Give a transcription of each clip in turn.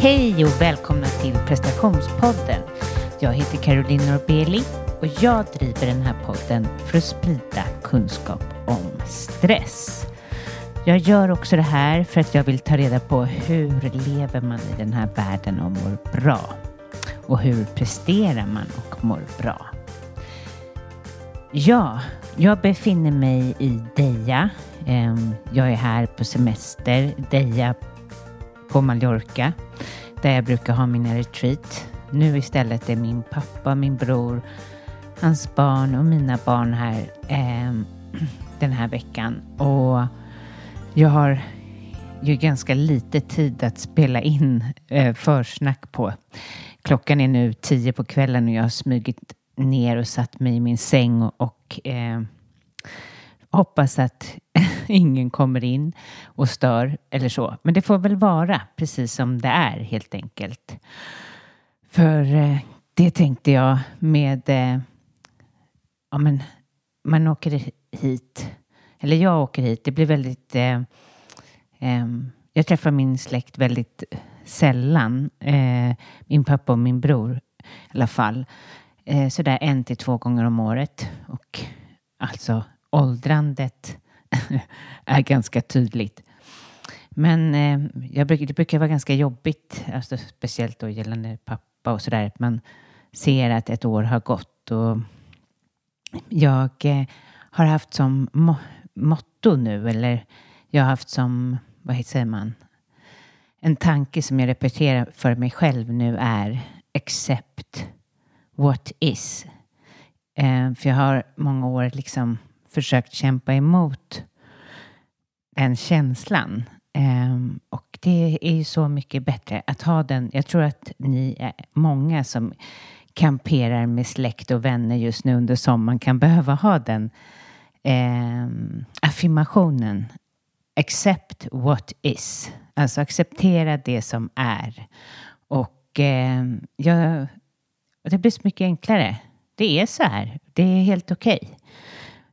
Hej och välkomna till prestationspodden. Jag heter Caroline Norbeli och jag driver den här podden för att sprida kunskap om stress. Jag gör också det här för att jag vill ta reda på hur lever man i den här världen och mår bra? Och hur presterar man och mår bra? Ja, jag befinner mig i Deja. Jag är här på semester. Deja på Mallorca där jag brukar ha mina retreat. Nu istället är min pappa, min bror, hans barn och mina barn här eh, den här veckan. Och jag har ju ganska lite tid att spela in eh, försnack på. Klockan är nu tio på kvällen och jag har smugit ner och satt mig i min säng och, och eh, hoppas att ingen kommer in och stör eller så. Men det får väl vara precis som det är helt enkelt. För eh, det tänkte jag med, eh, ja men man åker hit, eller jag åker hit, det blir väldigt, eh, eh, jag träffar min släkt väldigt sällan, eh, min pappa och min bror i alla fall, eh, sådär en till två gånger om året. Och alltså åldrandet är ganska tydligt. Men eh, jag brukar, det brukar vara ganska jobbigt, alltså speciellt då gällande pappa och sådär. Man ser att ett år har gått och jag eh, har haft som mo motto nu, eller jag har haft som, vad säger man, en tanke som jag repeterar för mig själv nu är accept what is. Eh, för jag har många år liksom försökt kämpa emot än känslan. Um, och det är ju så mycket bättre att ha den. Jag tror att ni är många som kamperar med släkt och vänner just nu under sommaren kan behöva ha den um, affirmationen. Accept what is. Alltså acceptera det som är. Och um, jag, det blir så mycket enklare. Det är så här. Det är helt okej. Okay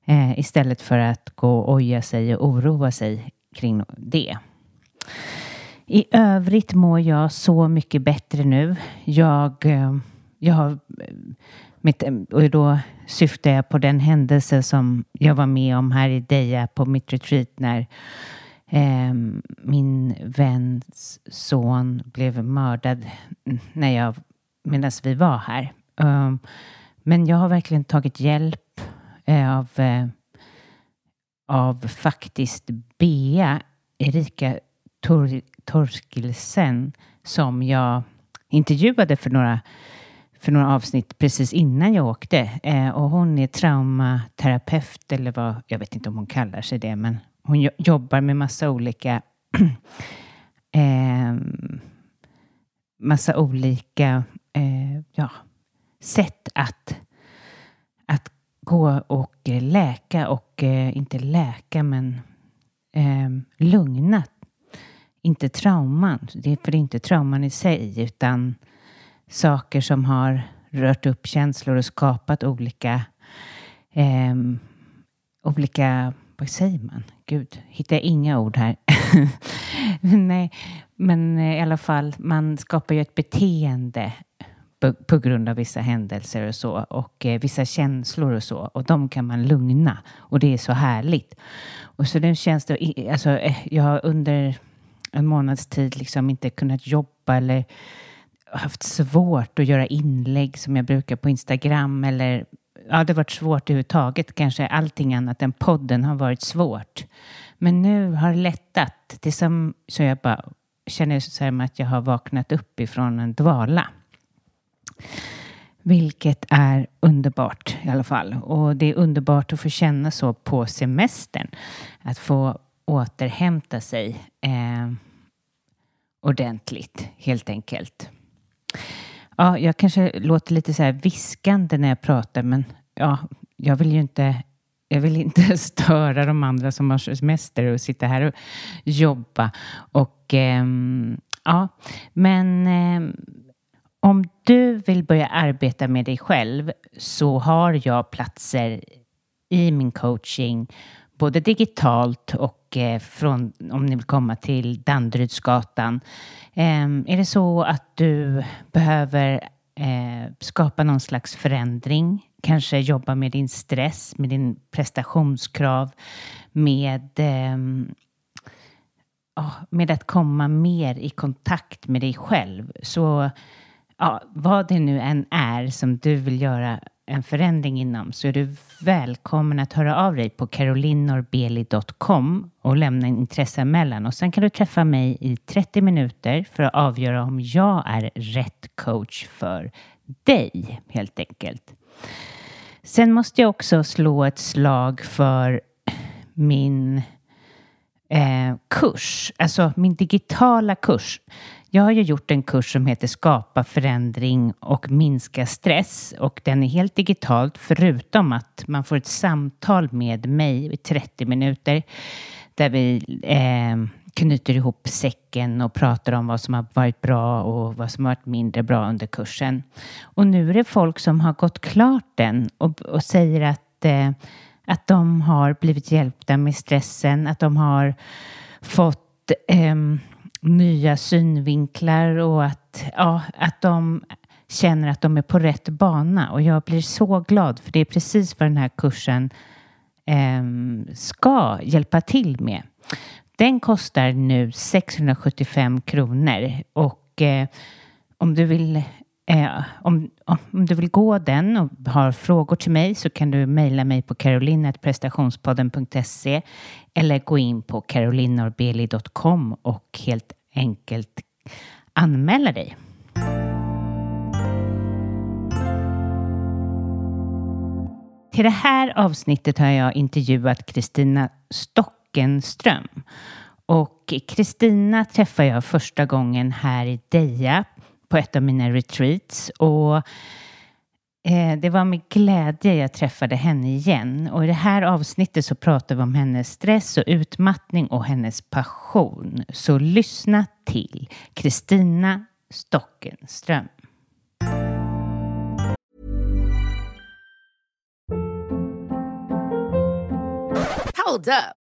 eh, istället för att gå och oja sig och oroa sig kring det. I övrigt mår jag så mycket bättre nu. Jag, eh, jag har eh, mitt, eh, och då syftar jag på den händelse som jag var med om här i Deja på mitt retreat när eh, min väns son blev mördad när jag, medan vi var här. Um, men jag har verkligen tagit hjälp av, eh, av faktiskt Bea Erika Tor Torskilsen som jag intervjuade för några, för några avsnitt precis innan jag åkte. Eh, och hon är traumaterapeut eller vad, jag vet inte om hon kallar sig det, men hon jobbar med massa olika eh, massa olika eh, ja, sätt att gå och eh, läka och eh, inte läka men eh, lugna. Inte trauman, det är för det är inte trauman i sig utan saker som har rört upp känslor och skapat olika eh, olika, vad säger man? Gud, hittar jag inga ord här. Nej, men eh, i alla fall, man skapar ju ett beteende på, på, grund av vissa händelser och så och eh, vissa känslor och så och de kan man lugna och det är så härligt. Och så den känns det, alltså eh, jag har under en månads tid liksom inte kunnat jobba eller haft svårt att göra inlägg som jag brukar på Instagram eller ja, det har varit svårt överhuvudtaget. Kanske allting annat än podden har varit svårt. Men nu har det lättat. Det är som så jag bara känner så att jag har vaknat upp ifrån en dvala. Vilket är underbart i alla fall. Och det är underbart att få känna så på semestern. Att få återhämta sig eh, ordentligt, helt enkelt. Ja, jag kanske låter lite så här viskande när jag pratar, men ja, jag vill ju inte jag vill inte störa de andra som har semester och sitta här och jobba. Och eh, ja, men eh, om du vill börja arbeta med dig själv så har jag platser i min coaching både digitalt och eh, från, om ni vill komma till Danderydsgatan. Ehm, är det så att du behöver eh, skapa någon slags förändring? Kanske jobba med din stress, med din prestationskrav, med ehm, med att komma mer i kontakt med dig själv. Så ja, vad det nu än är som du vill göra en förändring inom så är du välkommen att höra av dig på carolinorbeli.com och lämna en intresseanmälan och sen kan du träffa mig i 30 minuter för att avgöra om jag är rätt coach för dig helt enkelt. Sen måste jag också slå ett slag för min eh, kurs, alltså min digitala kurs. Jag har ju gjort en kurs som heter Skapa förändring och minska stress och den är helt digitalt förutom att man får ett samtal med mig i 30 minuter där vi eh, knyter ihop säcken och pratar om vad som har varit bra och vad som har varit mindre bra under kursen. Och nu är det folk som har gått klart den och, och säger att eh, att de har blivit hjälpta med stressen, att de har fått eh, nya synvinklar och att, ja, att de känner att de är på rätt bana. Och jag blir så glad för det är precis vad den här kursen eh, ska hjälpa till med. Den kostar nu 675 kronor och eh, om du vill Eh, om, om du vill gå den och har frågor till mig så kan du mejla mig på carolinetprestationspodden.se eller gå in på carolinorbeli.com och helt enkelt anmäla dig. Till det här avsnittet har jag intervjuat Kristina Stockenström. Och Kristina träffade jag första gången här i Deja på ett av mina retreats. Och eh, det var med glädje jag träffade henne igen. Och i det här avsnittet så pratar vi om hennes stress och utmattning och hennes passion. Så lyssna till Kristina Stockenström. Hold up.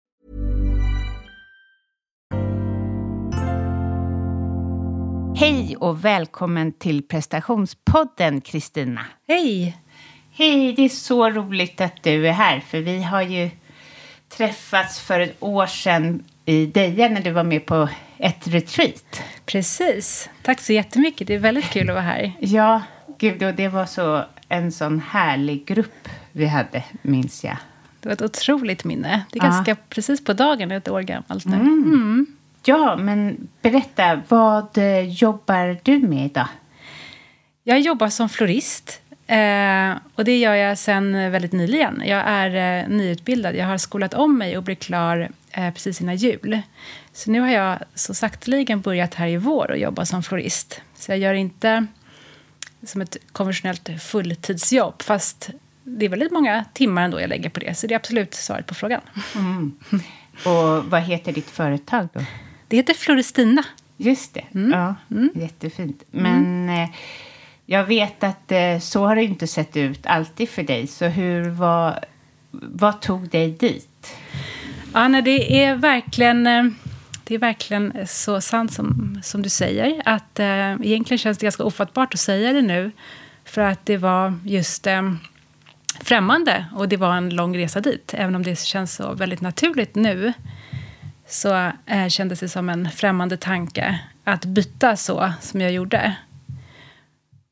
Hej och välkommen till prestationspodden Kristina. Hej! Hej, det är så roligt att du är här för vi har ju träffats för ett år sedan i Deja när du var med på ett retreat. Precis. Tack så jättemycket. Det är väldigt kul att vara här. Ja, gud, och det var så en sån härlig grupp vi hade, minns jag. Det var ett otroligt minne. Det är ja. ganska precis på dagen ett år gammalt nu. Mm. Ja, men berätta, vad eh, jobbar du med idag? Jag jobbar som florist. Eh, och det gör jag sen väldigt nyligen. Jag är eh, nyutbildad. Jag har skolat om mig och blir klar eh, precis innan jul. Så nu har jag så sakteligen börjat här i vår och jobba som florist. Så jag gör inte som ett konventionellt fulltidsjobb, fast det är väldigt många timmar ändå jag lägger på det. Så det är absolut svaret på frågan. Mm. Och vad heter ditt företag då? Det heter Floristina. Just det. Mm. Ja, mm. Jättefint. Men eh, jag vet att eh, så har det inte sett ut alltid för dig. Så hur var, vad tog dig dit? Ja, nej, det är verkligen... Eh, det är verkligen så sant som, som du säger. Att eh, Egentligen känns det ganska ofattbart att säga det nu. För att det var just eh, främmande och det var en lång resa dit. Även om det känns så väldigt naturligt nu så eh, kändes det som en främmande tanke att byta så som jag gjorde.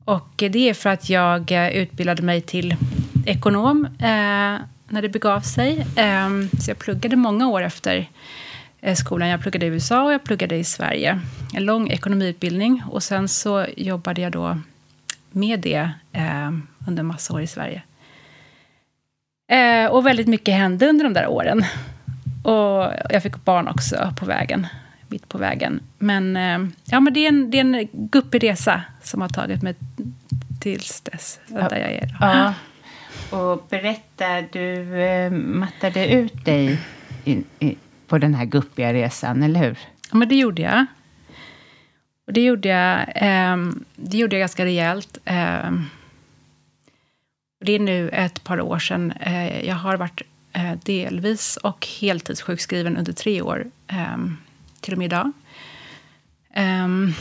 Och det är för att jag eh, utbildade mig till ekonom eh, när det begav sig. Eh, så jag pluggade många år efter eh, skolan. Jag pluggade i USA och jag pluggade i Sverige. En lång ekonomiutbildning. Och sen så jobbade jag då med det eh, under massa år i Sverige. Eh, och väldigt mycket hände under de där åren. Och jag fick barn också på vägen, mitt på vägen. Men, eh, ja, men det, är en, det är en guppig resa som har tagit mig tills dess, ja. där jag är. Ja. Och berätta, du eh, mattade ut dig i, i, på den här guppiga resan, eller hur? Ja, men det gjorde jag. Och det gjorde jag, eh, det gjorde jag ganska rejält. Eh, det är nu ett par år sedan. Eh, jag har varit Eh, delvis och heltidssjukskriven under tre år, eh, till och med idag. Ehm,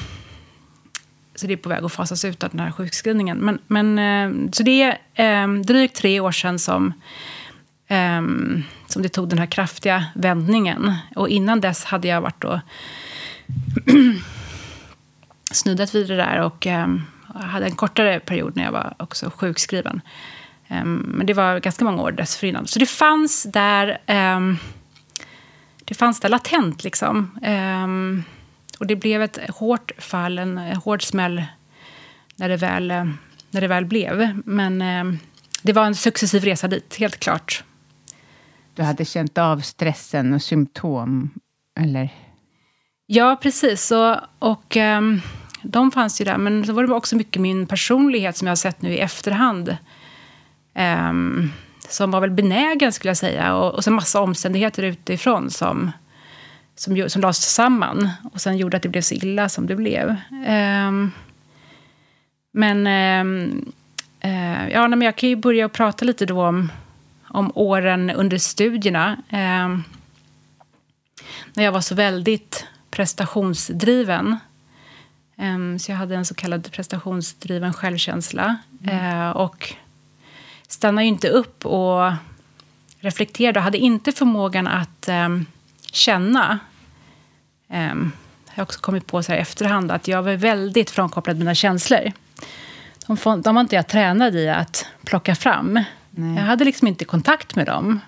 så det är på väg att fasas ut av den här sjukskrivningen. Men, men, eh, så det är eh, drygt tre år sedan som, eh, som det tog den här kraftiga vändningen. Och innan dess hade jag varit och snuddat vid det där och ehm, hade en kortare period när jag var också sjukskriven. Um, men det var ganska många år dessförinnan. Så det fanns där, um, det fanns där latent. Liksom. Um, och det blev ett hårt fall, en hård smäll när det väl, när det väl blev. Men det var en successiv resa dit, helt klart. Du hade känt av stressen och symptom, eller? Ja, precis. Och, och de fanns ju där. Men så var det också mycket min personlighet som jag har sett nu i efterhand Um, som var väl benägen, skulle jag säga. Och, och så massa omständigheter utifrån som, som, som lades samman och sen gjorde att det blev så illa som det blev. Um, men um, uh, ja, men jag kan ju börja prata lite då om, om åren under studierna. när jag var så väldigt prestationsdriven. så jag hade en så kallad prestationsdriven självkänsla. Mm. Uh, och stannade inte upp och reflekterade och hade inte förmågan att um, känna. Um, jag har också kommit på så här efterhand att jag var väldigt frånkopplad mina känslor. De, de var inte jag tränad i att plocka fram. Nej. Jag hade liksom inte kontakt med dem.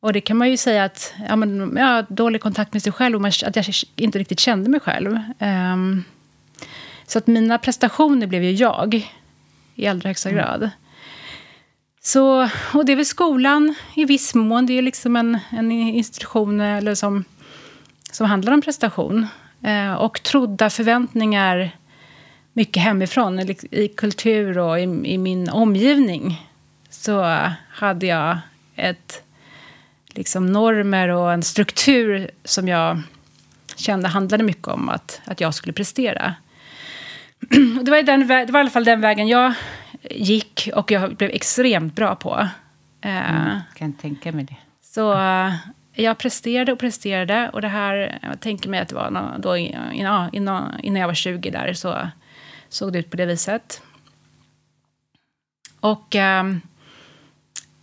Och det kan man ju säga att ja, men, jag har dålig kontakt med sig själv och att jag inte riktigt kände mig själv. Um, så att mina prestationer blev ju jag i allra högsta mm. grad. Så, och det är väl skolan i viss mån. Det är liksom en, en institution eller som, som handlar om prestation. Eh, och trodda förväntningar mycket hemifrån, i, liksom i kultur och i, i, min omgivning. Så hade jag ett, liksom normer och en struktur som jag kände handlade mycket om att, att jag skulle prestera. det, var den, det var i alla fall den vägen jag gick och jag blev extremt bra på. Eh, mm, kan tänka mig det. Så uh, jag presterade och presterade. Och det här, jag tänker mig att det var då, innan, innan, innan jag var 20 där så såg det ut på det viset. Och uh,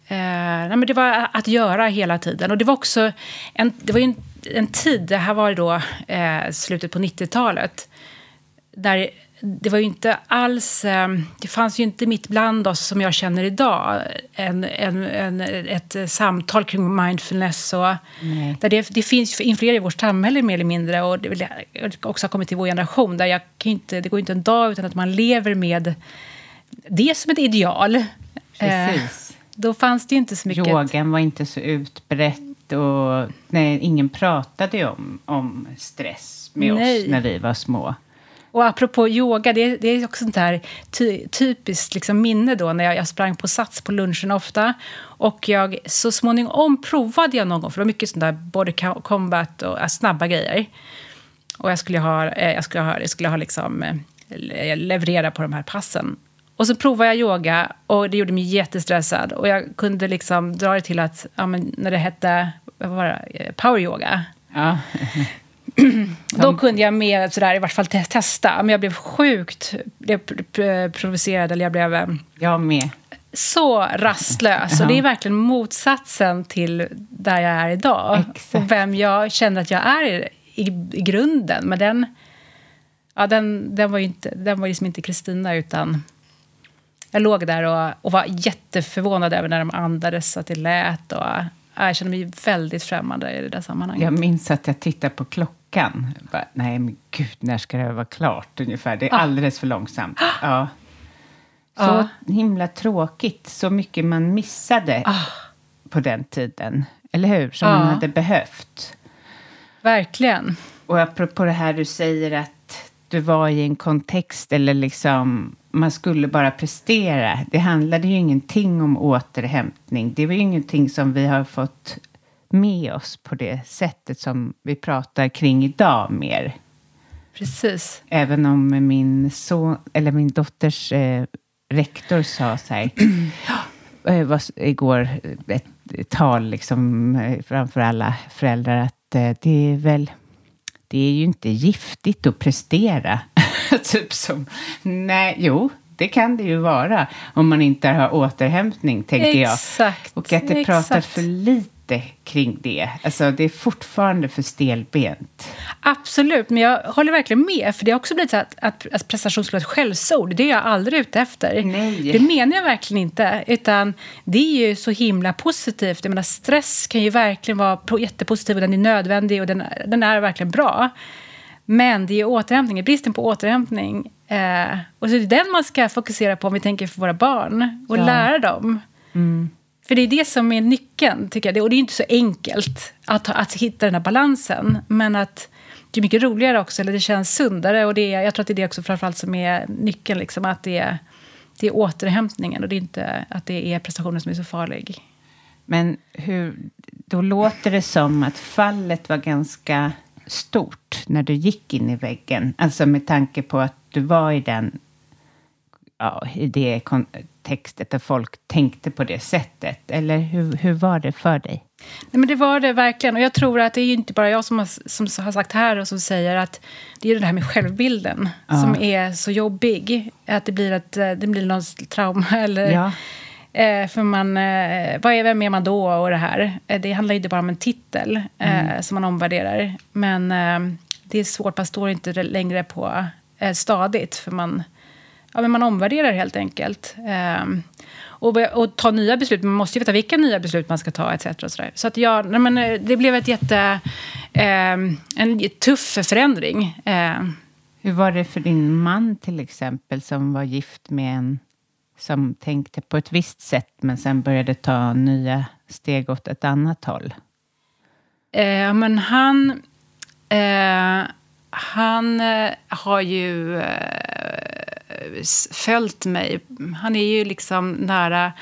nej, men det var att göra hela tiden. Och det var också en, det var en, en tid, det här var då eh, slutet på 90-talet, där det var ju inte alls... Ehm, det fanns ju inte mitt bland oss, som jag känner idag, en, en, en ett samtal kring mindfulness. Och, där det, det finns influerar i vårt samhälle mer eller mindre. Och det också har kommit till vår generation. Där jag inte, det går inte en dag utan att man lever med det som ett ideal. Precis. Eh, då fanns det inte så mycket... Yogan var inte så utbrett. och nej, ingen pratade om, om stress med Nej. oss när vi var små. Och apropå yoga, det, det är också sånt här ty, typiskt liksom minne då när jag, jag sprang på sats på lunchen ofta. Och jag, så småningom provade jag någon gång, för det var mycket sånt där body combat och äh, snabba grejer. Och jag skulle ha, äh, jag skulle ha, jag skulle ha liksom, äh, leverera på de här passen. Och så provade jag yoga och det gjorde mig jättestressad. Och jag kunde liksom dra det till att, ja, men när det hette vad var det, eh, power yoga, Ja. då kunde jag mer sådär, i vart fall te- testa. Men jag blev sjukt blev provocerad, eller jag blev eh, Jag med. så rastlös. Och det är verkligen motsatsen till där jag är idag. Exakt. Och vem jag känner att jag är i, i, i grunden. Men den, ja, den, den var ju inte, den var liksom inte Kristina, utan jag låg där och, och var jätteförvånad över när de andades, att det lät. Och, ja, jag kände mig väldigt främmande i det där sammanhanget. Jag minns att jag tittade på klockan. Jag Bara, Nej, men gud, när ska det vara klart ungefär? Det är Ah. alldeles för långsamt. Ja. Så Ja. himla tråkigt. Så mycket man missade på den tiden. Eller hur? Som Ah. Man hade behövt. Verkligen. Och apropå det här du säger att du var i en kontext eller liksom man skulle bara prestera. Det handlade ju ingenting om återhämtning. Det var ju ingenting som vi har fått med oss på det sättet som vi pratar kring idag mer. Precis. Även om min son, eller min dotters eh, rektor sa så här, eh, var igår ett, ett tal liksom, eh, framför alla föräldrar att eh, det är väl, det är ju inte giftigt att prestera. typ som, nej, jo, det kan det ju vara om man inte har återhämtning, tänkte jag. Exakt. Och att det pratar för lite kring det. Alltså, det är fortfarande för stelbent. Absolut, men jag håller verkligen med. För Det har också blivit så att, att, att prestation skulle vara ett skällsord. Det är jag aldrig ute efter. Nej. Det menar jag verkligen inte. Utan Det är ju så himla positivt. Jag menar, stress kan ju verkligen vara po- jättepositiv och den är nödvändig och den, den är verkligen bra. Men det är återhämtning, bristen på återhämtning. Eh, och så är det den man ska fokusera på om vi tänker för våra barn och Ja. lära dem. För det är det som är nyckeln, tycker jag. Och det är inte så enkelt att, att hitta den här balansen. Men att det är mycket roligare också, eller det känns sundare. Och det är, jag tror att det är det också framförallt som är nyckeln. Liksom, att det är, det är återhämtningen och det är inte att det är prestationen som är så farlig. Men hur, då låter det som att fallet var ganska stort när du gick in i väggen. Alltså med tanke på att du var i den ja, i det kontextet där folk tänkte på det sättet. Eller hur, hur var det för dig? Nej, men det var det verkligen. Och jag tror att det är inte bara jag som har, som har sagt här och som säger att det är det här med självbilden som är så jobbig. Att det blir, ett, eh, det blir någon trauma eller... Ja. Eh, för man, eh, vad är, vem är man då och det här? Eh, det handlar ju inte bara om en titel eh, som man omvärderar. Men det är svårt, man står inte längre på stadigt. För man, ja, men man omvärderar helt enkelt. Eh, och, och ta nya beslut. Man måste ju veta vilka nya beslut man ska ta etc. Så så att ja, nej, men, eh, det blev ett jätte, eh, en tuff förändring. Eh, Hur var det för din man till exempel som var gift med en som tänkte på ett visst sätt men sen började ta nya steg åt ett annat håll? Eh, men han, eh, han eh, har ju följt mig. Han är ju liksom nära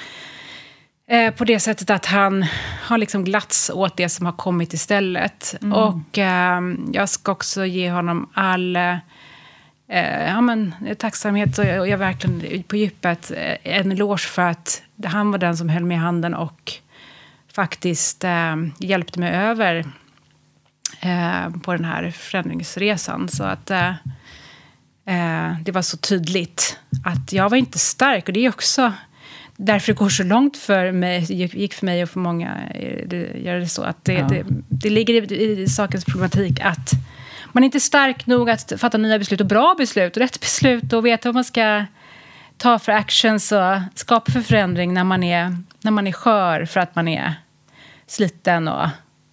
eh, på det sättet att han har liksom glatts åt det som har kommit istället. Och eh, jag ska också ge honom all eh, ja, men, tacksamhet och och jag verkligen på djupet eh, en eloge för att han var den som höll mig i handen och faktiskt eh, hjälpte mig över eh, på den här förändringsresan. Så att eh, det var så tydligt att jag var inte stark. Och det är också därför det går så långt för mig, gick för mig och för många, eh, det, gör det så. Att det, Ja. det, det ligger i, i sakens problematik att man är inte stark nog att fatta nya beslut och bra beslut och rätt beslut och veta vad man ska ta för actions och skapa för förändring när man är, när man är skör för att man är sliten och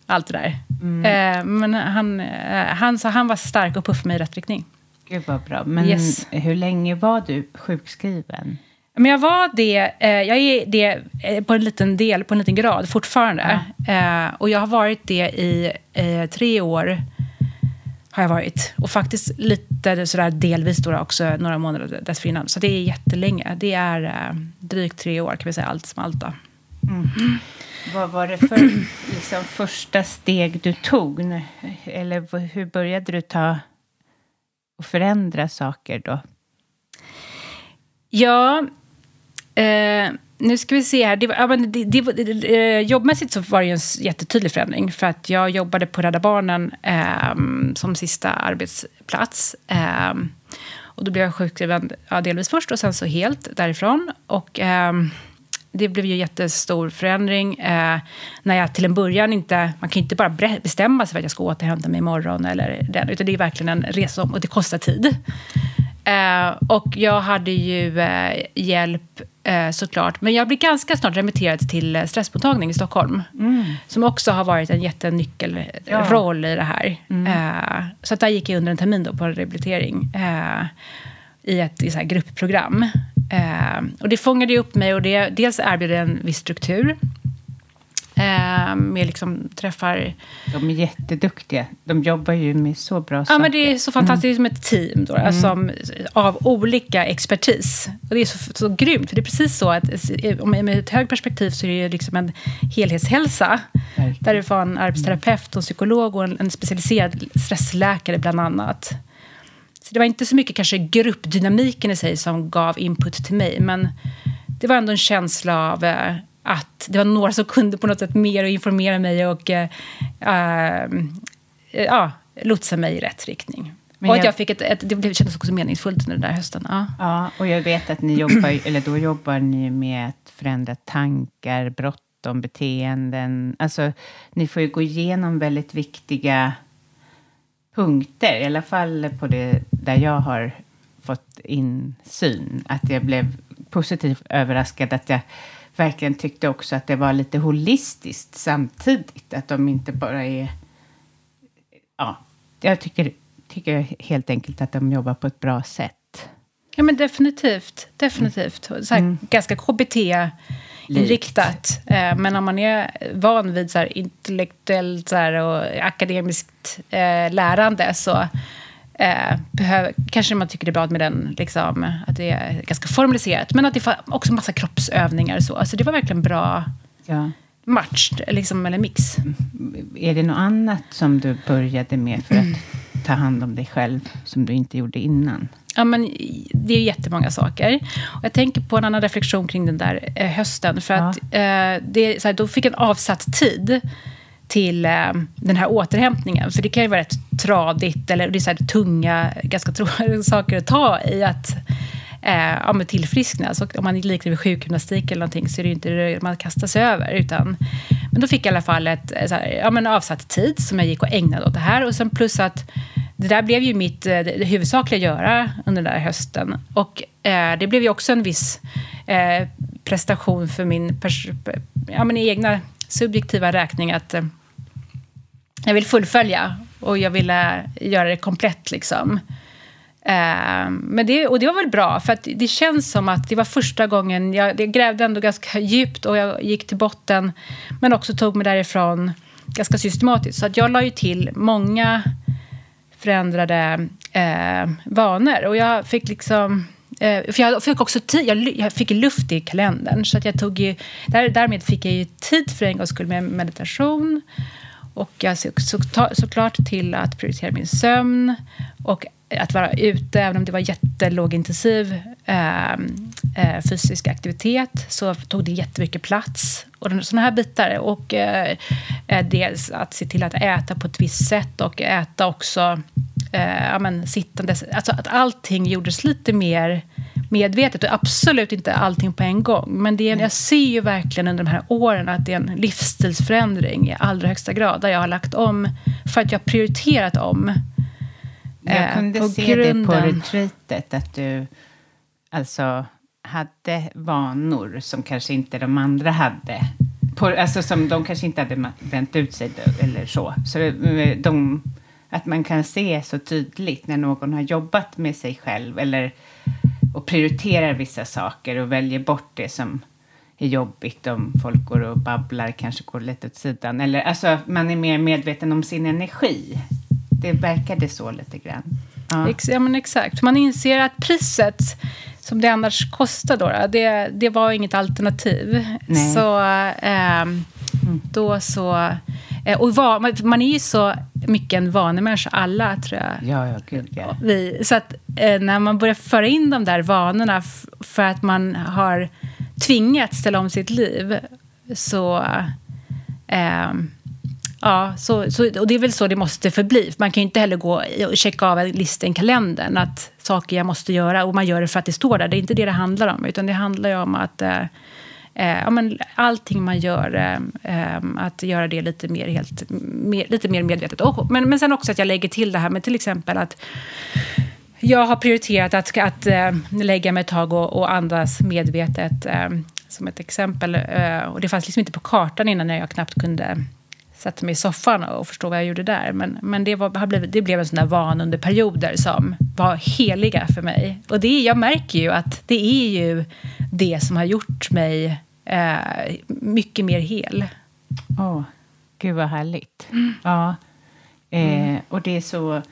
allt det där. Eh, men han, eh, han, så han var stark och puffade mig i rätt riktning. Gud vad bra. Men Yes. hur länge var du sjukskriven? Men jag var det, eh, jag är det eh, på en liten del, på en liten grad fortfarande. Ja. Eh, och jag har varit det i eh, tre år. Har jag varit. Och faktiskt lite sådär delvis då också några månader dessförinnan. Så det är jättelänge. Det är eh, drygt tre år kan vi säga, allt som allt då. Mm. Vad var det för liksom, första steg du tog? Eller hur började du ta och förändra saker då? Ja, eh, nu ska vi se här. Det, ja, men det, det, det, eh, jobbmässigt så var det en jättetydlig förändring. För att jag jobbade på Rädda Barnen eh, som sista arbetsplats. Eh, och då blev jag sjukskriven ja, delvis först och sen så helt därifrån. Och Eh, det blev ju jättestor förändring. Eh, när jag till en början inte... Man kan inte bara bestämma sig för att jag ska återhämta mig imorgon. Eller den, utan det är verkligen en resa och det kostar tid. Eh, och jag hade ju eh, hjälp eh, såklart. Men jag blev ganska snart remitterad till eh, stressmottagning i Stockholm. Mm. Som också har varit en jättenyckelroll ja. i det här. Mm. Eh, så att där gick jag under en termin då på rehabilitering. I ett i så gruppprogram. Och det fångade upp mig och det, dels erbjöd det en viss struktur. Eh, med liksom träffar... De är jätteduktiga. De jobbar ju med så bra ja, saker. Men det är så fantastiskt mm. som ett team då, alltså, mm. av olika expertis. Och det är så, så grymt, för det är precis så att med ett högt perspektiv så är det liksom en helhetshälsa. Verkligen. Där du får en arbetsterapeut, en psykolog och en, en specialiserad stressläkare bland annat. Så det var inte så mycket kanske gruppdynamiken i sig som gav input till mig, men det var ändå en känsla av eh, att det var några som kunde på något sätt mer och informera mig och äh, äh, lotsa mig i rätt riktning. Men och jag, att jag fick ett, ett, det kändes också meningsfullt under den där hösten. Ja. ja, och jag vet att ni jobbar, eller då jobbar ni med att förändra tankar, bråttom, beteenden. Alltså, ni får ju gå igenom väldigt viktiga punkter, i alla fall på det där jag har fått insyn. Att jag blev positivt överraskad att jag verkligen tyckte också att det var lite holistiskt samtidigt. Att de inte bara är... Ja, jag tycker, tycker helt enkelt att de jobbar på ett bra sätt. Ja, men definitivt. Definitivt. Så här, mm. Ganska KBT-inriktat. Eh, men om man är van vid så här, intellektuellt så här, och akademiskt eh, lärande så Eh, behöver, kanske man tycker det är bra med den, liksom, att det är ganska formaliserat. Men att det är också massa kroppsövningar och så. Alltså det var verkligen bra ja. match, liksom, eller mix. Är det något annat som du började med för att ta hand om dig själv, som du inte gjorde innan? Ja, men det är jättemånga saker. Och jag tänker på en annan reflektion kring den där eh, hösten. För ja. att eh, det, så här, då fick en avsatt tid till eh, den här återhämtningen. För det kan ju vara rätt tradigt, eller det är så här tunga, ganska tråkiga saker att ta i att eh, ja, med tillfriskna. Så om man liknar vid sjukgymnastik eller någonting så är det ju inte det man kastar sig över. Utan, men då fick jag i alla fall ett så här, ja, men avsatt tid som jag gick och ägnade åt det här. Och sen plus att det där blev ju mitt eh, det, det huvudsakliga göra under den där hösten. Och eh, det blev ju också en viss eh, prestation för min ja, men egna subjektiva räkning att eh, jag vill fullfölja och jag ville göra det komplett. Liksom. Eh, men det, och det var väl bra, för att det känns som att det var första gången... Jag, jag grävde ändå ganska djupt och jag gick till botten men också tog mig därifrån ganska systematiskt. Så att jag la ju till många förändrade eh, vanor. Och jag fick liksom Eh, för jag fick också tid, jag, jag, fick luft i kalendern. Så att jag tog ju, där, därmed fick jag ju tid för en gångs skull med meditation. Och jag såg så, såklart till att prioritera min sömn och att vara ute, även om det var jättelågintensiv eh, eh, fysisk aktivitet så tog det jättemycket plats. Och sådana här bitar. Och eh, eh, dels att se till att äta på ett visst sätt och äta också eh, men, sittandes. Alltså att allting gjordes lite mer medvetet. Och absolut inte allting på en gång. Men det är, jag ser ju verkligen under de här åren att det är en livsstilsförändring i allra högsta grad. Där jag har lagt om för att jag har prioriterat om. Jag eh, kunde se grunden. det på retreatet. Att du alltså hade vanor som kanske inte de andra hade. På, alltså som de kanske inte hade vänt ut sig eller så. Så eh, de att man kan se så tydligt när någon har jobbat med sig själv eller och prioriterar vissa saker och väljer bort det som är jobbigt om folk går och babblar, kanske går lite åt sidan. Eller alltså, man är mer medveten om sin energi. Det verkade så lite grann. Ja. Ex ja, men exakt. Man inser att priset som det annars kostar då, det, det var inget alternativ. Nej. Så eh, då så... Eh, och va, man är ju så mycket en vanemänniska, alla tror jag. Ja, ja, gud ja. Vi, så att eh, när man börjar föra in de där vanorna för att man har tvingats ställa om sitt liv så... Eh, Ja, så, så, och det är väl så det måste förbli. Man kan ju inte heller gå och checka av en lista i kalendern att saker jag måste göra och man gör det för att det står där. Det är inte det det handlar om, utan det handlar ju om att eh, eh, ja, men allting man gör, eh, eh, att göra det lite mer, helt, mer, lite mer medvetet. Och, men, men sen också att jag lägger till det här med till exempel att jag har prioriterat att, att äh, lägga mig ett tag och, och andas medvetet. Äh, som ett exempel. Äh, och det fanns liksom inte på kartan innan när jag knappt kunde sätta mig i soffan och förstå vad jag gjorde där. Men, men det, var, det blev en sån där van under perioder som var heliga för mig. Och det, jag märker ju att det är ju det som har gjort mig eh, mycket mer hel. Åh, oh, gud vad härligt. Mm. Ja. Eh, mm. Och det är så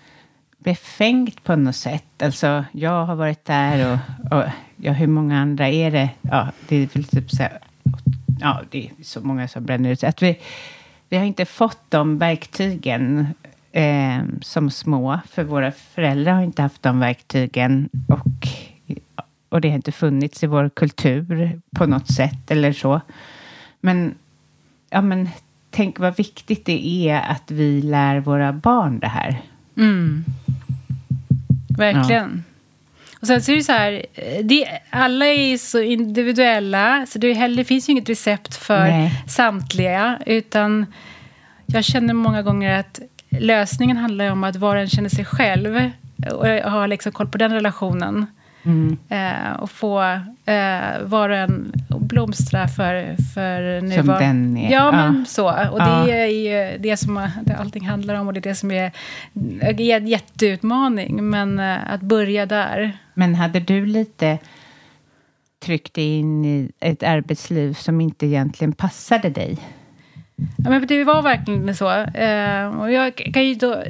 befängt på något sätt. Alltså, jag har varit där och, och ja, hur många andra är det? Ja, det är väl typ så här, ja, det är så många som bränner ut sig. Att vi, vi har inte fått de verktygen eh, som små, för våra föräldrar har inte haft de verktygen. Och, och det har inte funnits i vår kultur på något sätt eller så. Men, ja, men tänk vad viktigt det är att vi lär våra barn det här. Mm. Verkligen. Ja. Och sen så är det så här, det, alla är så individuella, så det, heller, det finns ju inget recept för Nej. samtliga. Utan jag känner många gånger att lösningen handlar om att var och en känner sig själv och har liksom koll på den relationen. Mm. Eh, och få eh, var och en blomstra för, för nu Som var... den är. Ja, men ja. så. Och ja. det är ju det som allting handlar om och det är det som är en jätteutmaning. Men eh, att börja där. Men hade du lite tryckt in i ett arbetsliv som inte egentligen passade dig? Ja, men det var verkligen så. Eh, och jag kan ju då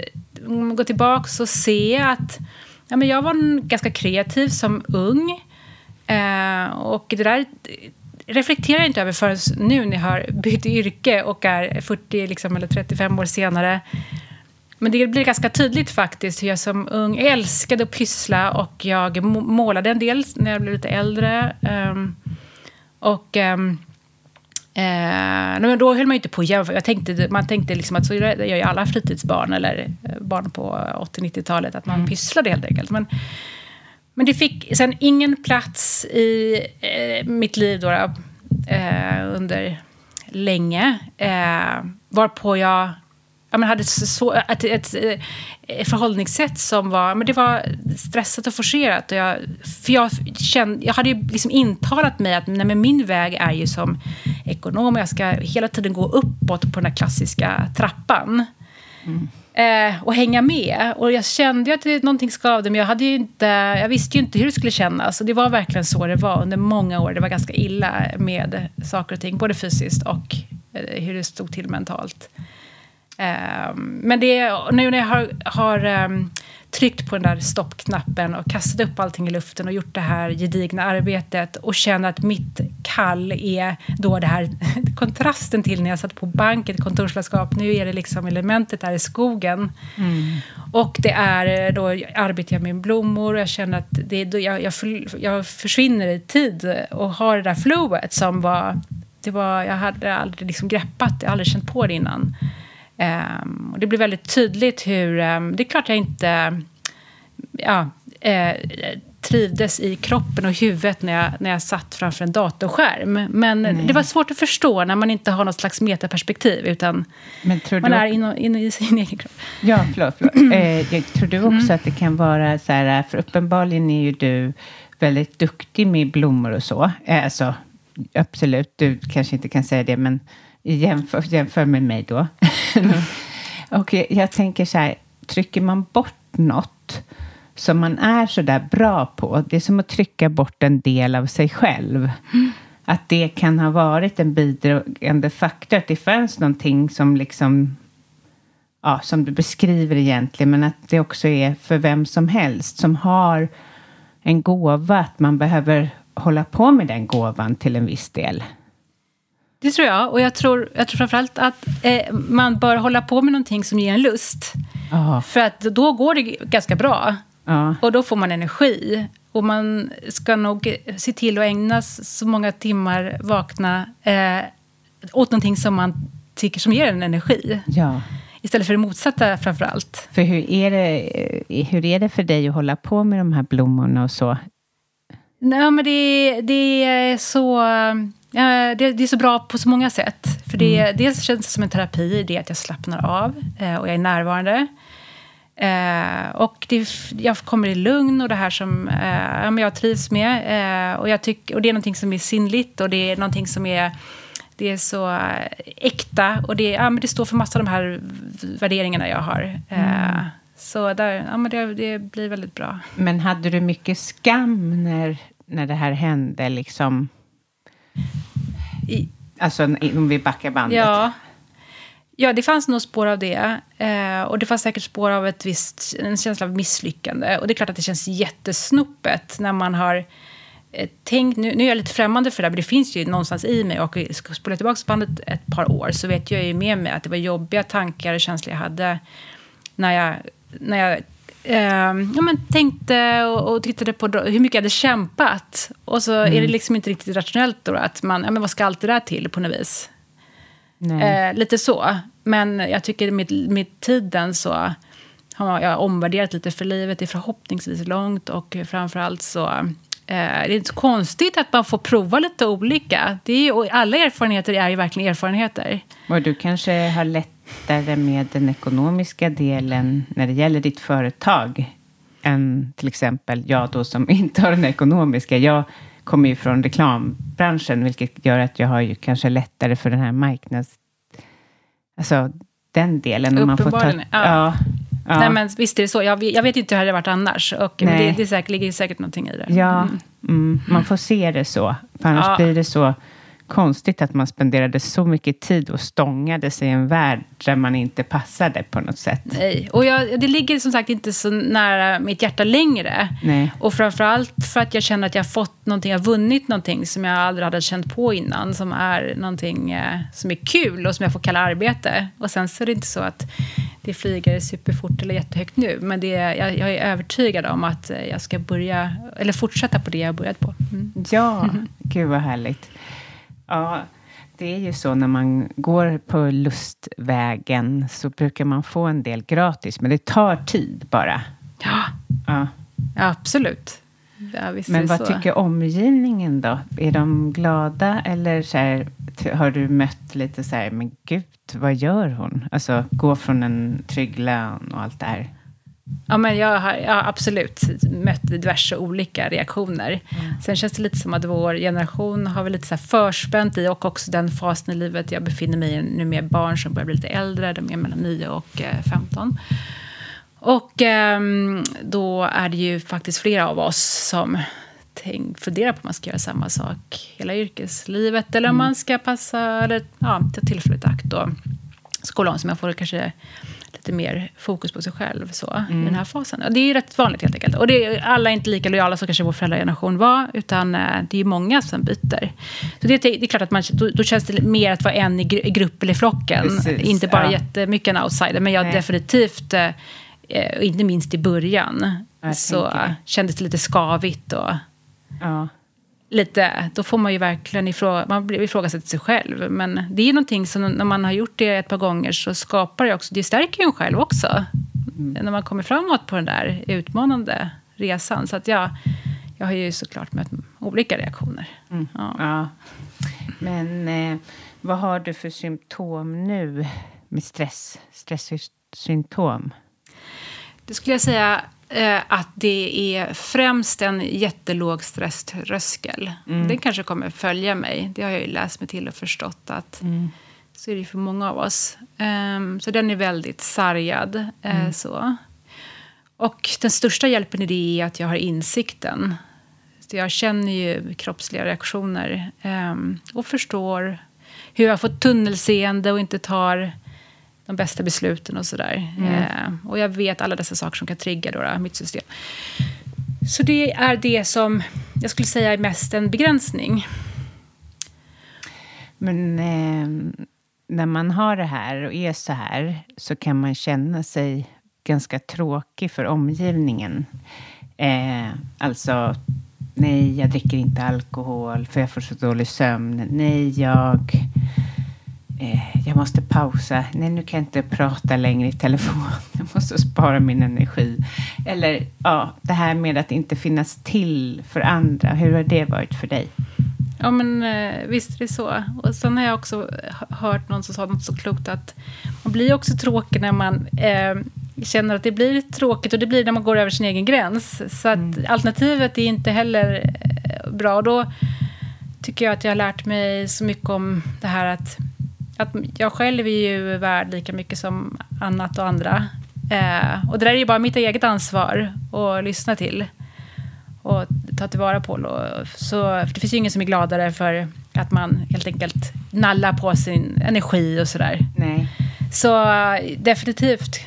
gå tillbaka och se att ja, men jag var ganska kreativ som ung. Eh, och det där reflekterar jag inte över förrän nu när jag har bytt yrke och är 40 liksom, eller 35 år senare. Men det blir ganska tydligt faktiskt hur jag som ung älskade att pyssla och jag målade en del när jag blev lite äldre. Um, och um, Eh, men då höll man ju inte på att jämföra. Jag tänkte, man tänkte liksom att så gör ju alla fritidsbarn eller eh, barn på 80-90-talet, att man mm. pysslade helt enkelt. Men, men det fick sen ingen plats i eh, mitt liv då, eh, under länge. Eh, varpå jag ja, men hade så, ett, ett, ett förhållningssätt som var, men det var stressat och forcerat. Och jag, för jag, kände, jag hade ju liksom intalat mig att nej, men min väg är ju som ekonom. Jag ska hela tiden gå uppåt på den här klassiska trappan. Mm. Eh, och hänga med. Och jag kände ju att det, någonting skavde, men jag, hade inte, jag visste ju inte hur det skulle kännas. Och det var verkligen så det var under många år. Det var ganska illa med saker och ting, både fysiskt och eh, hur det stod till mentalt. Um, men det, nu när jag har, har um, tryckt på den där stoppknappen och kastat upp allting i luften och gjort det här gedigna arbetet och känner att mitt kall är då det här kontrasten till när jag satt på bank, ett kontorslandskap. Nu är det liksom elementet där i skogen. Mm. Och det är då arbetar jag med blommor och jag känner att det, då jag, jag, jag försvinner i tid och har det där flowet som var, det var jag hade aldrig liksom greppat, jag hade aldrig känt på det innan. Um, och det blir väldigt tydligt hur... Um, det är klart jag inte ja, eh, trivdes i kroppen och huvudet när jag, när jag satt framför en datorskärm. Men Nej. det var svårt att förstå när man inte har något slags metaperspektiv. Utan man du... är inne in i sin egen kropp. Ja, förlåt. förlåt. Eh, jag tror du också mm. att det kan vara så här... För uppenbarligen är ju du väldigt duktig med blommor och så. Eh, alltså, absolut, du kanske inte kan säga det, men jämför, jämför med mig då. Mm. och jag, jag, tänker så här, trycker man bort något som man är så där bra på. Det är som att trycka bort en del av sig själv. Mm. Att det kan ha varit en bidragande faktor. Att det fanns någonting som liksom ja, som du beskriver egentligen, men att det också är för vem som helst som har en gåva, att man behöver hålla på med den gåvan till en viss del. Det tror jag. Och jag tror, jag tror framförallt att eh, man bör hålla på med någonting som ger en lust. Aha. För att då går det ganska bra. Ja. Och då får man energi. Och man ska nog se till att ägna så många timmar vakna eh, åt någonting som man tycker som ger en energi. Ja. Istället för det motsatta framför allt. För hur är, det, hur är det för dig att hålla på med de här blommorna och så? Nej, men det, det är så... Ja, det, det, är så bra på så många sätt. För det, mm. Dels känns det som en terapi, det är att jag slappnar av eh, och jag är närvarande. Eh, och det, jag kommer i lugn och det här som eh, jag trivs med. Eh, och, jag tyck, och det är någonting som är sinnligt och det är någonting som är det är så eh, äkta och det, ja, men det står för massa av de här värderingarna jag har. Eh, mm. så där, ja, men det, det, blir väldigt bra. Men hade du mycket skam när, när det här hände? Liksom? I, alltså om vi backar bandet. Ja. Ja, det fanns nog spår av det. Eh, och det fanns säkert spår av ett visst, en känsla av misslyckande. Och det är klart att det känns jättesnopet när man har Eh, tänk, nu, nu är jag lite främmande för det, men det finns ju någonstans i mig. Och ska jag spola tillbaka bandet ett par år så vet jag ju med mig att det var jobbiga tankar och känslor jag hade när jag, när jag eh, ja, men tänkte och, och, tittade på hur mycket jag hade kämpat. Och så mm. är det liksom inte riktigt rationellt då att man, ja, men vad ska allt det där till på något vis? Eh, lite så. Men jag tycker med, med tiden så har jag omvärderat lite för livet är förhoppningsvis långt och framförallt så Eh, det är inte så konstigt att man får prova lite olika. Det är ju, alla erfarenheter är ju verkligen erfarenheter. Och du kanske har lättare med den ekonomiska delen när det gäller ditt företag än till exempel jag då som inte har den ekonomiska. Jag kommer ju från reklambranschen, vilket gör att jag har ju kanske lättare för den här marknads... Alltså den delen. Uppenbarligen, man får ta, ja. ja Ja. Nej, men visst är det så. Jag, jag vet inte hur det hade varit annars. Och, men det, det säkert, ligger säkert någonting i det. Ja, mm. Mm. man får se det så. För annars ja. blir det så konstigt att man spenderade så mycket tid och stångade sig i en värld där man inte passade på något sätt. Nej, och jag, det ligger som sagt inte så nära mitt hjärta längre. Nej. Och framförallt för att jag känner att jag har fått någonting, jag har vunnit någonting som jag aldrig hade känt på innan. Som är någonting eh, som är kul och som jag får kalla arbete. Och sen så är det inte så att det flyger superfort eller jättehögt nu. Men det, jag, jag är övertygad om att jag ska börja, eller fortsätta på det jag har börjat på. Mm. Ja, mm. gud vad härligt. Ja, det är ju så när man går på lustvägen så brukar man få en del gratis, men det tar tid bara. Ja, ja. absolut. Ja, men vad så. tycker omgivningen då? Är de glada eller så här, har du mött lite så här, men gud, vad gör hon? Alltså gå från en trygg lön och allt det här. Ja, men jag har, jag har absolut mött diverse olika reaktioner. Mm. Sen känns det lite som att vår generation har väl lite så förspänt i och också den fasen i livet jag befinner mig i nu med barn som börjar bli lite äldre. De är mellan 9 och 15. Eh, och um, då är det ju faktiskt flera av oss som tänk, funderar på om man ska göra samma sak hela yrkeslivet. Eller om mm. man ska passa, eller ja, ta tillfället i akt och skola om så man får kanske lite mer fokus på sig själv så, mm. i den här fasen. Och det är rätt vanligt helt enkelt. Och det är, alla är inte lika lojala som kanske vår föräldrageneration var, utan eh, det är många som byter. Så det, det är klart att man, då, då, känns det mer att vara en i grupp eller i flocken. Precis, inte bara ja. jättemycket en outsider, men jag Nej. definitivt, eh, eh, inte minst i början, så kändes det lite skavigt. Och, ja lite, då får man ju verkligen ifrå, man ifrågasätta sig själv. Men det är någonting som när man har gjort det ett par gånger så skapar det också, det stärker ju en själv också. Mm. När man kommer framåt på den där utmanande resan. Så att jag, jag har ju såklart mött olika reaktioner. Mm. Ja. ja. Men eh, vad har du för symptom nu med stress, stresssymptom? Det skulle jag säga att det är främst en jättelåg stresströskel. Mm. Den kanske kommer följa mig. Det har jag ju läst mig till och förstått att mm. så är det för många av oss. Um, så den är väldigt sargad. Uh, så. och den största hjälpen i det är att jag har insikten. Så jag känner ju kroppsliga reaktioner eh, och förstår hur jag får tunnelseende och inte tar de bästa besluten och sådär. Mm. Eh, och jag vet alla dessa saker som kan trigga då, då, mitt system. Så det är det som jag skulle säga är mest en begränsning. Men eh, när man har det här och är så här så kan man känna sig ganska tråkig för omgivningen. Eh, alltså, nej, jag dricker inte alkohol för jag får så dålig sömn. Nej, jag eh, jag måste pausa. Nej, nu kan jag inte prata längre i telefon. Jag måste spara min energi. Eller ja, det här med att inte finnas till för andra. Hur har det varit för dig? Ja, men eh, visst är det så. Och sen har jag också hört någon som sa något så klokt att man blir också tråkig när man eh, känner att det blir tråkigt och det blir när man går över sin egen gräns. Så att mm. alternativet är inte heller eh, bra. Och då tycker jag att jag har lärt mig så mycket om det här att att jag själv är ju värd lika mycket som annat och andra. Eh, och det där är ju bara mitt eget ansvar att lyssna till och ta tillvara på. Så, för det finns ju ingen som är gladare för att man helt enkelt nallar på sin energi och sådär. Nej. Så definitivt.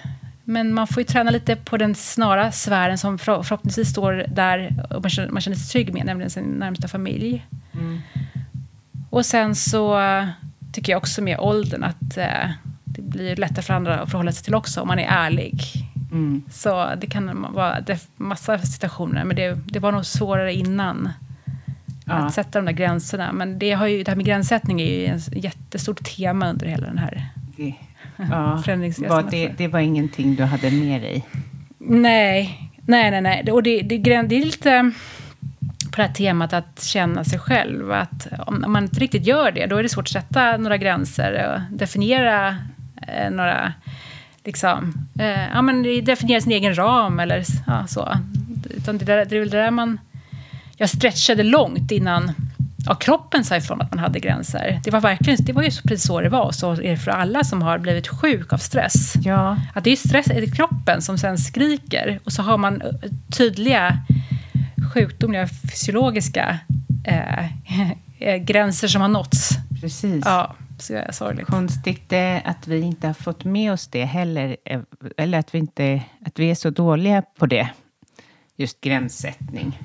Men man får ju träna lite på den snara sfären som förhoppningsvis står där och man känner, man känner sig trygg med, nämligen sin närmsta familj. Mm. Och sen så tycker jag också med åldern att eh, det blir lättare för andra att förhålla sig till också om man är ärlig. Mm. Så det kan vara det massa situationer, men det, det var nog svårare innan. Ja. Att sätta de där gränserna. Men det, har ju, det här med gränssättning är ju ett jättestort tema under hela den här det, ja. förändringsresan. Det, det var ingenting du hade med dig? Nej, nej, nej. nej. Och det, det, det är lite på det här temat att känna sig själv. Att om man inte riktigt gör det, då är det svårt att sätta några gränser och definiera eh, några... Liksom, eh, ja, men definiera sin egen ram eller ja, så. Utan det, där, det är väl det där man... Jag stretchade långt innan ja, kroppen sa ifrån att man hade gränser. Det var, verkligen, det var ju precis så det var. Så är det för alla som har blivit sjuk av stress. Ja. Att det är stress, det är kroppen som sen skriker. Och så har man eh, tydliga sjukdomliga fysiologiska eh, eh, gränser som har nåtts. Precis. Ja, så är sorgligt. Konstigt att vi inte har fått med oss det heller. Eh, eller att vi, inte, att vi är så dåliga på det. Just gränssättning.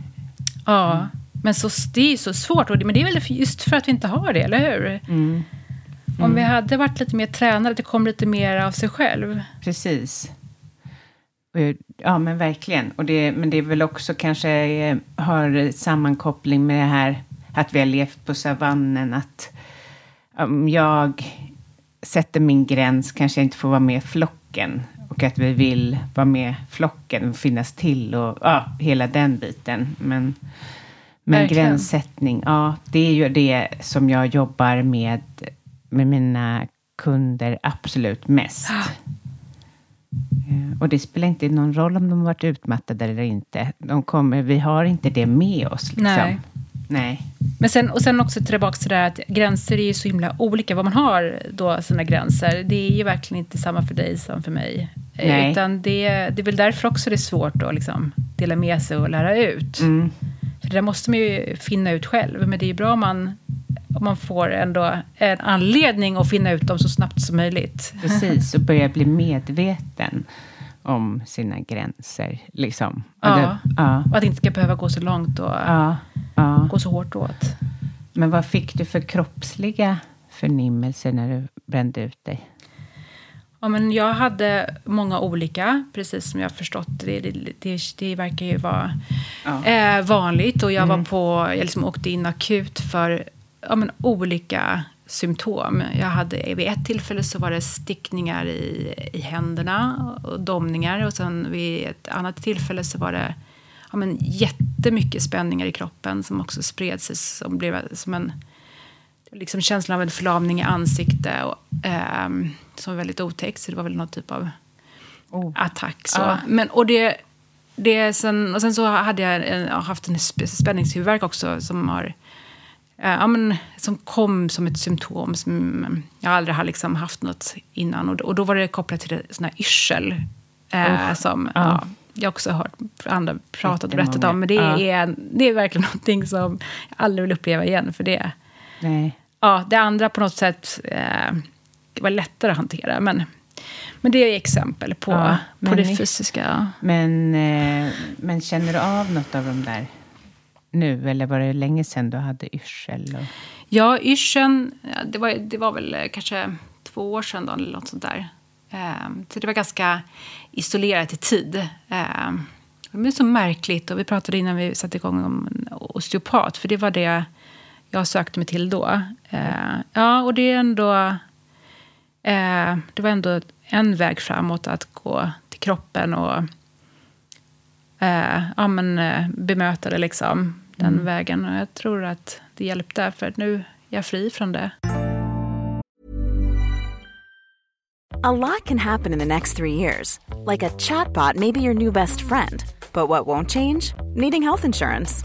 Ja, mm. men så, det är så svårt. Men det är väl just för att vi inte har det, eller hur? Mm. Mm. Om vi hade varit lite mer tränade, det kom lite mer av sig själv. Precis. Ja, men verkligen. Och det, men det är väl också kanske eh, har sammankoppling med det här att vi har levt på savannen. Att om jag sätter min gräns kanske jag inte får vara med i flocken. Och att vi vill vara med flocken och finnas till och ja, hela den biten. Men, men gränssättning, ja, det är ju det som jag jobbar med med mina kunder absolut mest. Och det spelar inte någon roll om de har varit utmattade eller inte. De kommer, vi har inte det med oss. Liksom. Nej. Nej. Men sen, och sen också tillbaka till det där att gränser är ju så himla olika. Vad man har då, sina gränser, det är ju verkligen inte samma för dig som för mig. Nej. Utan det, det är väl därför också det är svårt att liksom dela med sig och lära ut. Mm. För det måste man ju finna ut själv. Men det är ju bra om man om man får ändå en anledning att finna ut dem så snabbt som möjligt. Precis, och börja bli medveten om sina gränser. Liksom. Ja, det, ja. och att det inte ska behöva gå så långt och ja, ja. gå så hårt åt. Men vad fick du för kroppsliga förnimmelser när du brände ut dig? Ja, men jag hade många olika, precis som jag har förstått det. Det, det, det verkar ju vara ja. eh, vanligt. Och jag mm. var på, jag liksom åkte in akut för ja, men olika symptom. Jag hade, vid ett tillfälle så var det stickningar i, i händerna och domningar. Och sen vid ett annat tillfälle så var det ja, men jättemycket spänningar i kroppen som också spred sig som blev som en liksom känslan av en förlamning i ansiktet. Och, eh, som var väldigt otäck, så det var väl någon typ av oh. attack. Så. Ah. Men, och det, det sen, och sen så hade jag, en, haft en spänningshuvudvärk också som har Eh, ja, men, som kom som ett symptom som jag aldrig har liksom haft något innan. Och, och då var det kopplat till sån här yrsel. Eh, som, ja. Ja, jag också hört andra pratat och berättat om. Men det, ja. är, det är verkligen någonting som jag aldrig vill uppleva igen. För det, Nej. Ja, det andra på något sätt eh, var lättare att hantera. Men, men det är exempel på, ja, på det fysiska. Men, eh, men känner du av något av de där nu? Eller var det länge sedan du hade yrsel? Och... Ja, yrseln, det var, det var väl eh, kanske två år sedan då, eller något sånt där. Um, så det var ganska isolerat i tid. Um, det är så märkligt. Och vi pratade innan vi satte igång om osteopat. För det var det jag sökte mig till då. Uh, ja, och det är ändå... Uh, det var ändå en väg framåt att gå till kroppen och uh, ja, men, bemöta det liksom, den mm. vägen. Och jag tror att det hjälpte, för nu är jag fri från det. A lot can happen in the next three years. Like a chatbot may be your new best friend. But what won't change? Needing health insurance.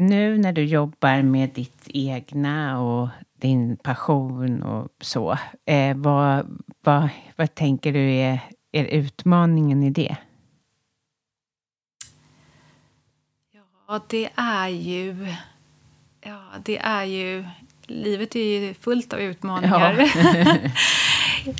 Nu när du jobbar med ditt egna och din passion och så. Eh, vad, vad, vad tänker du är, är utmaningen i det? Ja, det är ju... Ja, det är ju... Livet är ju fullt av utmaningar. Ja.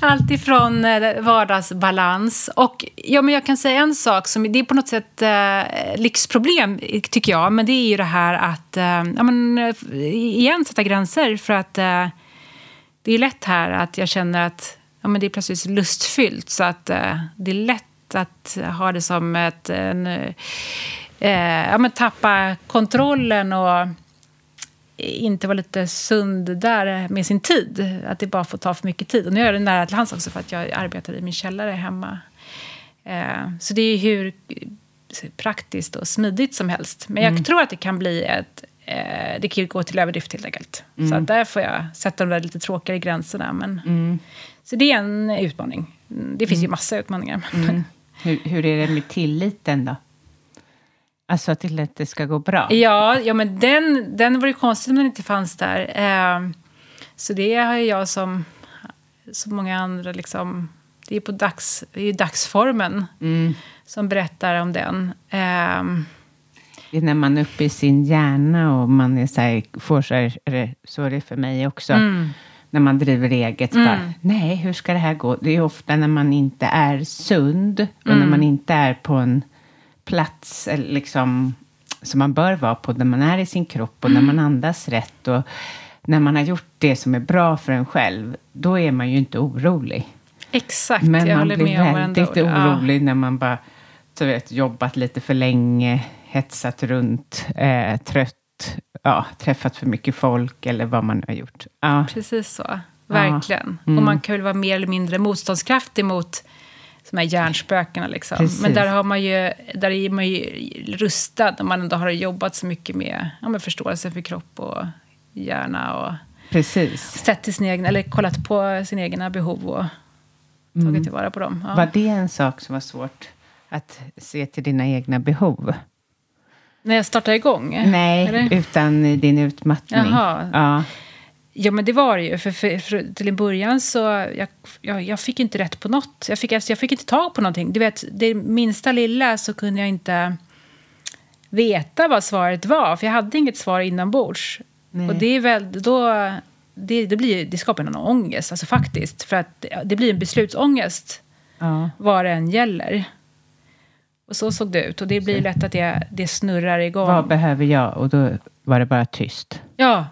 Allt ifrån eh, vardagsbalans. Och ja, men jag kan säga en sak som det är på något sätt eh, lyxproblem, tycker jag. Men det är ju det här att, eh, ja, men, eh, igen, sätta gränser. För att eh, det är lätt här att jag känner att ja, men det är plötsligt lustfyllt. Så att eh, det är lätt att ha det som ett... En, eh, ja, men tappa kontrollen och inte vara lite sund där med sin tid. Att det bara får ta för mycket tid. Och nu är jag nära till hands också för att jag arbetar i min källare hemma. Eh, så det är hur praktiskt och smidigt som helst. Men jag mm. tror att det kan bli ett... Eh, det kan ju gå till överdrift helt enkelt. Mm. Så att där får jag sätta de där lite tråkigare gränserna. Men, mm. Så det är en utmaning. Det finns ju mm. massa utmaningar. Mm. Hur, hur är det med tilliten då? Alltså till att det ska gå bra? Ja, ja men den, den var ju konstigt om den inte fanns där. Eh, så det har jag som så många andra liksom... Det är på dags, det är dagsformen mm. som berättar om den. Eh, det är när man är uppe i sin hjärna och man är så här, får så här, så är det för mig också. Mm. När man driver eget. Mm. Bara, Nej, hur ska det här gå? Det är ofta när man inte är sund och när mm. man inte är på en plats liksom, som man bör vara på när man är i sin kropp och när man andas rätt. Och när man har gjort det som är bra för en själv, då är man ju inte orolig. Exakt, Men jag man håller blir med väldigt orolig ja. när man bara så vet, jobbat lite för länge, hetsat runt, eh, trött, ja, träffat för mycket folk eller vad man nu har gjort. Ja. Precis så, verkligen. Ja. Mm. Och man kan väl vara mer eller mindre motståndskraftig mot de här hjärnspökena. Liksom. Men där, har man ju, där är man ju rustad när man ändå har jobbat så mycket med, ja, med förståelse för kropp och hjärna. Och Precis. Sett till sin egen, eller kollat på sina egna behov och tagit mm. tillvara på dem. Ja. Var det en sak som var svårt Att se till dina egna behov. När jag startade igång? Nej, eller? utan din utmattning. Jaha. Ja. Ja, men det var det ju. För, för, för till en början så jag, jag, jag fick inte rätt på något. Jag fick, alltså, jag fick inte tag på någonting. Du vet, det minsta lilla så kunde jag inte veta vad svaret var. För jag hade inget svar inombords. Och det är väl då... Det, det, blir, det skapar en ångest, alltså faktiskt. För att det blir en beslutsångest ja. vad det än gäller. Och så såg det ut. Och det blir lätt att det, det snurrar igång. Vad behöver jag? Och då var det bara tyst. Ja,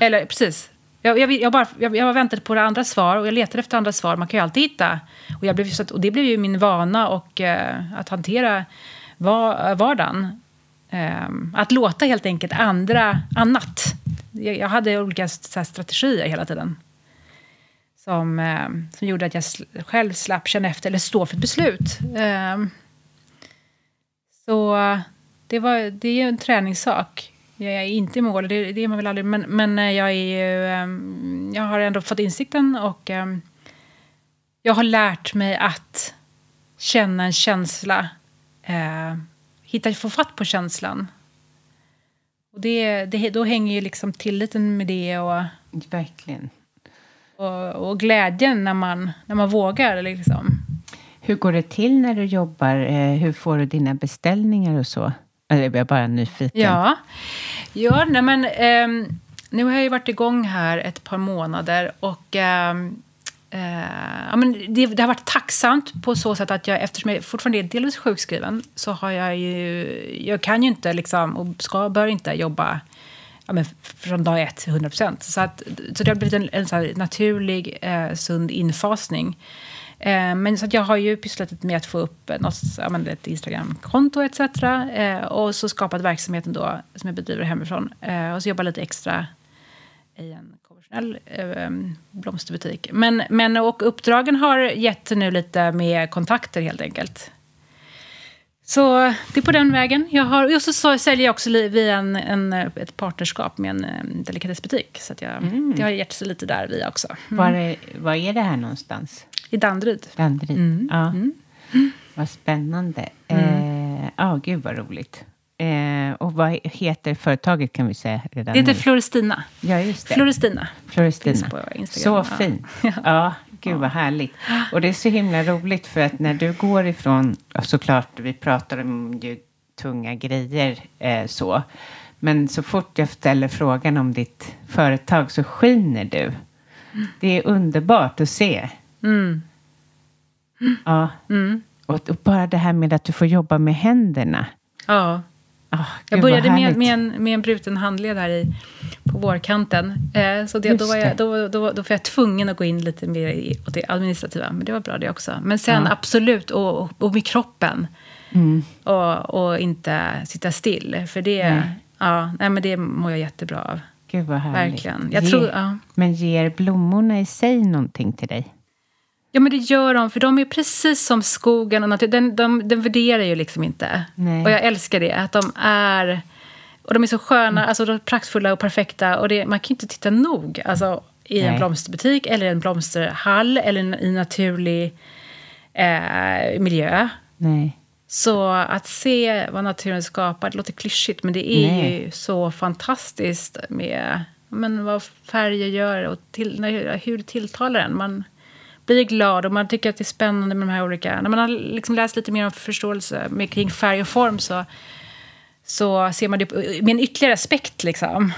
eller precis. Jag, jag, jag, bara, jag, jag väntade på andra svar och jag letade efter andra svar. Man kan ju alltid hitta. Och, jag blev, och det blev ju min vana och, eh, att hantera var, vardagen. Eh, att låta helt enkelt andra annat. Jag, jag hade olika så här, strategier hela tiden. Som, eh, som gjorde att jag sl- själv slapp känna efter eller stå för ett beslut. Eh, så det, var, det är ju en träningssak. Jag är inte i mål, det, det är man väl aldrig. Men, men eh, jag, är ju, ehm, jag har ändå fått insikten och ehm, jag har lärt mig att känna en känsla. Eh, hitta, få fatt på känslan. Och det, det, då hänger ju liksom tilliten med det och, Verkligen. och, och glädjen när man, när man vågar. Liksom. Hur går det till när du jobbar? Eh, Hur får du dina beställningar och så? Eller jag är bara nyfiken. Ja, ja nej men, ehm, nu har jag ju varit igång här ett par månader och ehm, Uh, ja, men det, det har varit tacksamt på så sätt att jag, eftersom jag fortfarande är delvis sjukskriven så har jag ju, jag kan ju inte liksom, och ska, bör inte jobba ja, men från dag ett till 100 procent. Så, att, så det har blivit en, en så här naturlig, eh, sund infasning. Eh, men så jag har ju pysslat lite med att få upp något, ja, men ett Instagramkonto etc. Eh, och så skapat verksamheten då som jag bedriver hemifrån. Eh, och så jobbar lite extra i en konventionell blomsterbutik. Men, men och uppdragen har gett nu lite med kontakter helt enkelt. Så det är på den vägen. Jag har, och så, så säljer jag också via en, en, ett partnerskap med en eh, delikatessbutik. Så att jag, det har gett sig lite där via också. Mm. Var, är, var är det här någonstans? I Danderyd. Danderyd? Mm. Ja. Vad spännande. Mm. Eh, Ja, gud vad roligt. Eh, och vad heter företaget kan vi säga redan Det heter nu? Floristina. Ja, just det. På Instagram. Så Ja. fint. Ja, gud vad härligt. Och det är så himla roligt för att när du går ifrån, ja, såklart vi pratar om ju tunga grejer eh, så, men så fort jag ställer frågan om ditt företag så skiner du. Det är underbart att se. Mm. Ja. Och, och bara det här med att du får jobba med händerna. Ja. Ah, Jag började med, med, en, med en bruten handled här i, på vårkanten. Eh, så det, då, var jag, då, då, då var jag tvungen att gå in lite mer i, åt det administrativa. Men det var bra det också. Men sen Ja. absolut, och, och, och med kroppen. Mm. Och, och inte sitta still. För det, Nej. ja, nej, men det mår jag jättebra av. Gud vad härligt. Verkligen. Jag Ge- tror, ja. Men ger blommorna i sig någonting till dig? Ja, men det gör de. För de är precis som skogen och natur. Den, de, den värderar ju liksom inte. Nej. Och jag älskar det. Att de är... Och de är så sköna, Mm. alltså de är praktfulla och perfekta. Och det, man kan ju inte titta nog. Alltså, I en Nej. blomsterbutik eller en blomsterhall eller en, i en naturlig eh, miljö. Nej. Så att se vad naturen skapar, det låter klyschigt, men det är Nej. ju så fantastiskt med men vad färger gör och till, hur det tilltalar en. Man blir glad och man tycker att det är spännande med de här olika... När man har liksom läst lite mer om förståelse med, kring färg och form så, så ser man det med en ytterligare aspekt. Liksom.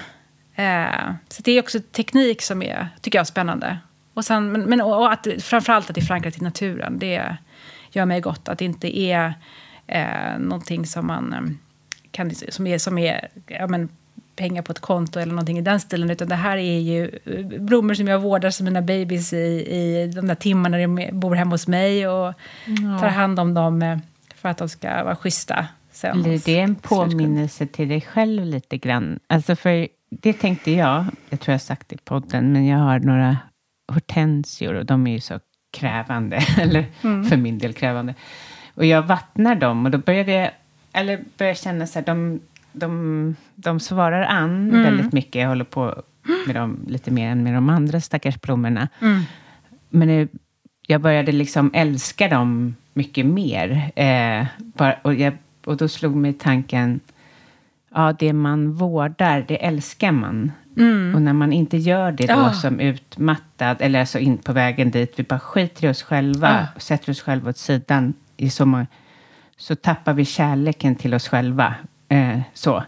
Eh, så det är också teknik som är, tycker jag är spännande. Och, sen, men, men, och att, framförallt att det är förankrat i naturen. Det gör mig gott. Att det inte är eh, någonting som man eh, kan, som är, som är ja, men, pengar på ett konto eller någonting i den stilen. Utan det här är ju eh, blommor som jag vårdar som mina babys i, i de där timmarna när de bor hemma hos mig. Och tar hand om dem eh, för att de ska vara schyssta. Sen. Blir det en påminnelse till dig själv lite grann? Alltså för det tänkte jag, jag tror jag sagt det i podden, men jag har några hortensior och de är ju så krävande, eller för min del krävande. Och jag vattnar dem och då började jag, eller började känna så här, de, de, de svarar an väldigt mycket. Jag håller på med dem lite mer än med de andra stackars blommorna. Men det, jag började liksom älska dem mycket mer. Eh, bara, och, jag, och då slog mig tanken, ja, det man vårdar, det älskar man. Mm. Och när man inte gör det då Ja. som utmattad, eller alltså in på vägen dit, vi bara skiter i oss själva, Ja. och sätter oss själva åt sidan, i så, må- så tappar vi kärleken till oss själva. Eh, så.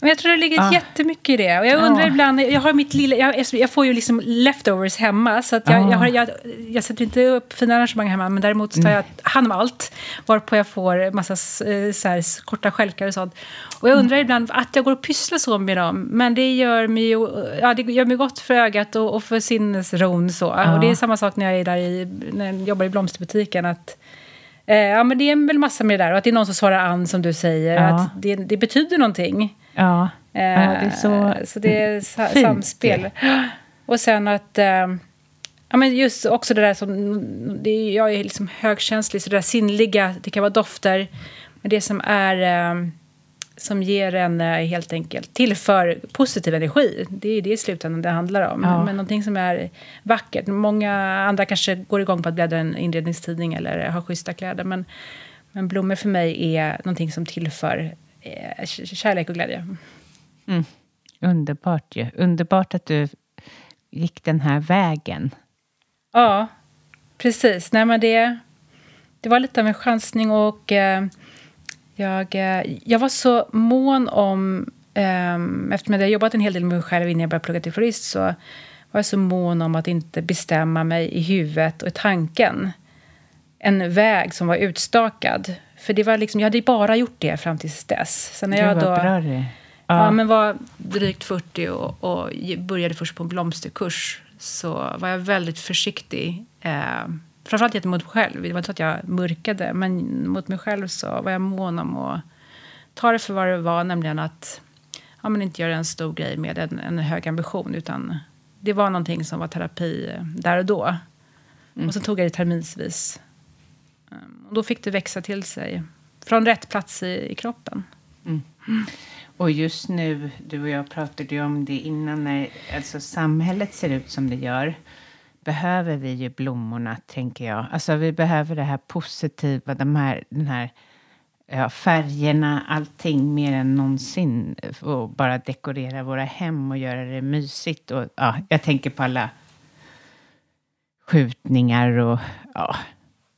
Men jag tror det ligger Ja. jättemycket i det. Och jag undrar Ja. ibland, jag har mitt lilla, jag, jag får ju liksom leftovers hemma. Så att jag, Ja. jag, har, jag, jag sätter inte upp fina arrangemang hemma, men däremot tar jag hand om allt. Varpå jag får massa eh, så här, korta skälkar och sånt. Och jag undrar ibland att jag går och pysslar så med dem. Men det gör mig, ja, det gör mig gott för ögat och, och för sinnesron. Så. Och det är samma sak när jag är där i, när jag jobbar i blomsterbutiken. Att, eh, ja, men det är väl massa med det där. Och att det är någon som svarar an, som du säger. Ja. Att det, det betyder någonting. Ja. Eh, ja, det är så, så det är sa- fint. samspel. Och sen att... Eh, ja, men just också det där som... Det är, jag är liksom högkänslig, så det där sinnliga, det kan vara dofter. Men det som är... Som ger en eh, helt enkelt tillför positiv energi. Det är det i slutändan det handlar om. Ja. Men någonting som är vackert. Många andra kanske går igång på att bläddra en inredningstidning eller ha schyssta kläder. Men, men blommor för mig är någonting som tillför eh, kärlek och glädje. Underbart ju. Underbart att du gick den här vägen. Ja, precis. Nej, det, det var lite av en chansning och eh, jag, eh, jag var så mån om... Eh, eftersom jag hade jobbat en hel del med mig själv innan jag började plugga till florist så var jag så mån om att inte bestämma mig i huvudet och i tanken en väg som var utstakad. För det var liksom, jag hade bara gjort det fram tills dess. Sen när Gud, jag då, bra det är. Ja. men var drygt 40 och, och började först på en blomsterkurs så var jag väldigt försiktig. Eh, framförallt gentemot mig själv. Det var inte så att jag mörkade, men mot mig själv så var jag mån om att ta det för vad det var, nämligen att ja, men inte göra en stor grej med en, en hög ambition, utan det var någonting som var terapi där och då. Och så tog jag det terminsvis. Um, och då fick det växa till sig från rätt plats i, i kroppen. Och just nu, du och jag pratade ju om det innan, när alltså samhället ser ut som det gör, behöver vi ju blommorna, tänker jag. Alltså vi behöver det här positiva, de här, den här ja, färgerna, allting mer än någonsin. Och bara dekorera våra hem och göra det mysigt. Och, ja, jag tänker på alla skjutningar och ja,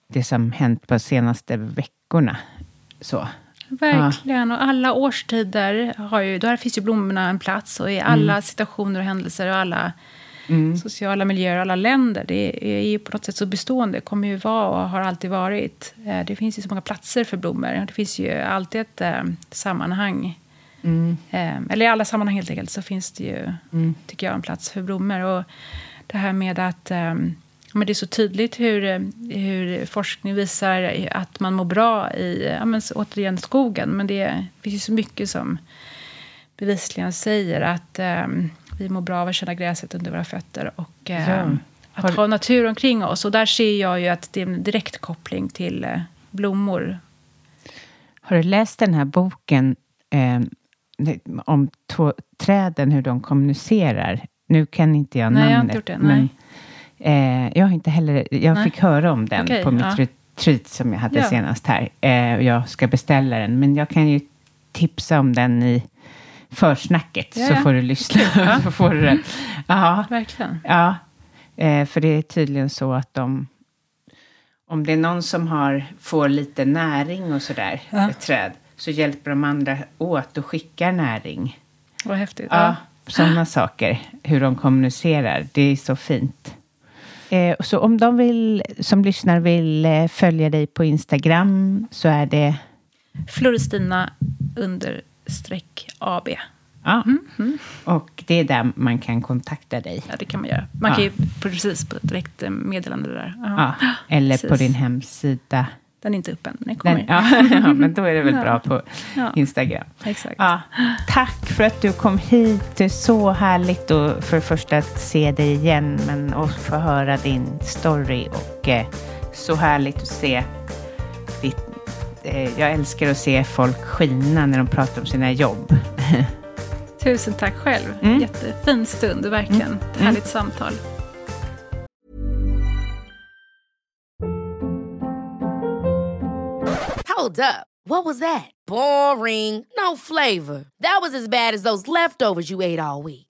det som hänt på senaste veckorna. Så. Verkligen. Och alla årstider har ju... Där finns ju blommorna en plats. Och i alla situationer och händelser och alla sociala miljöer och alla länder. Det är ju på något sätt så bestående. kommer ju vara och har alltid varit. Eh, Det finns ju så många platser för blommor. Det finns ju alltid ett eh, sammanhang. Eh, eller i alla sammanhang helt enkelt så finns det ju, tycker jag, en plats för blommor. Och det här med att... Men det är så tydligt hur, hur forskning visar att man mår bra i, ja, men, återigen, skogen. Men det finns ju så mycket som bevisligen säger att eh, vi mår bra av att känna gräset under våra fötter och eh, Ja. att Har- ha natur omkring oss. Och där ser jag ju att det är en direkt koppling till eh, blommor. Har du läst den här boken eh, om två, träden, hur de kommunicerar? Nu kan inte jag Nej, namnet. jag har inte gjort det, Men, eh, jag har inte heller... Jag Nej. fick höra om den Okej, på mitt ja. retreat som jag hade Ja. senast här. Eh, jag ska beställa den. Men jag kan ju tipsa om den i försnacket. Ja, så ja. får du lyssna. så får du den. Ja. Verkligen. Ja, eh, för det är tydligen så att de... Om det är någon som har, får lite näring och sådär, Ja. ett träd, så hjälper de andra åt och skickar näring. Vad häftigt. Ja, sådana saker. Hur de kommunicerar. Det är så fint. Eh, så om de vill, som lyssnar vill eh, följa dig på Instagram så är det... Floristina understreck AB. Ja, Mm, och det är där man kan kontakta dig. Ja, det kan man göra. Man Ja. kan ju precis på direkt eh, meddelande där. Ja, eller på precis. din hemsida. Den är inte uppe än, men den kommer. Den, ja, ja, men då är det väl bra på. Instagram. Exakt. Tack för att du kom hit. Det är så härligt att för det första att se dig igen, men också få höra din story. Och eh, så härligt att se ditt... Eh, jag älskar att se folk skina när de pratar om sina jobb. Tusen tack själv. Mm. Jättefin stund, verkligen. Ett härligt samtal. Hold up. What was that? Boring. No flavor. That was as bad as those leftovers you ate all week.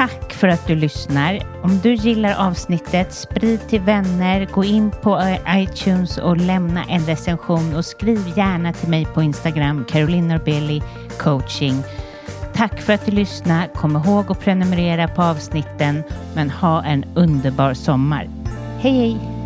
Tack för att du lyssnar. Om du gillar avsnittet, sprid till vänner, gå in på iTunes och lämna en recension och skriv gärna till mig på Instagram, Caroline Norbelli coaching. Tack för att du lyssnar. Kom ihåg att prenumerera på avsnitten, men ha en underbar sommar. Hej hej!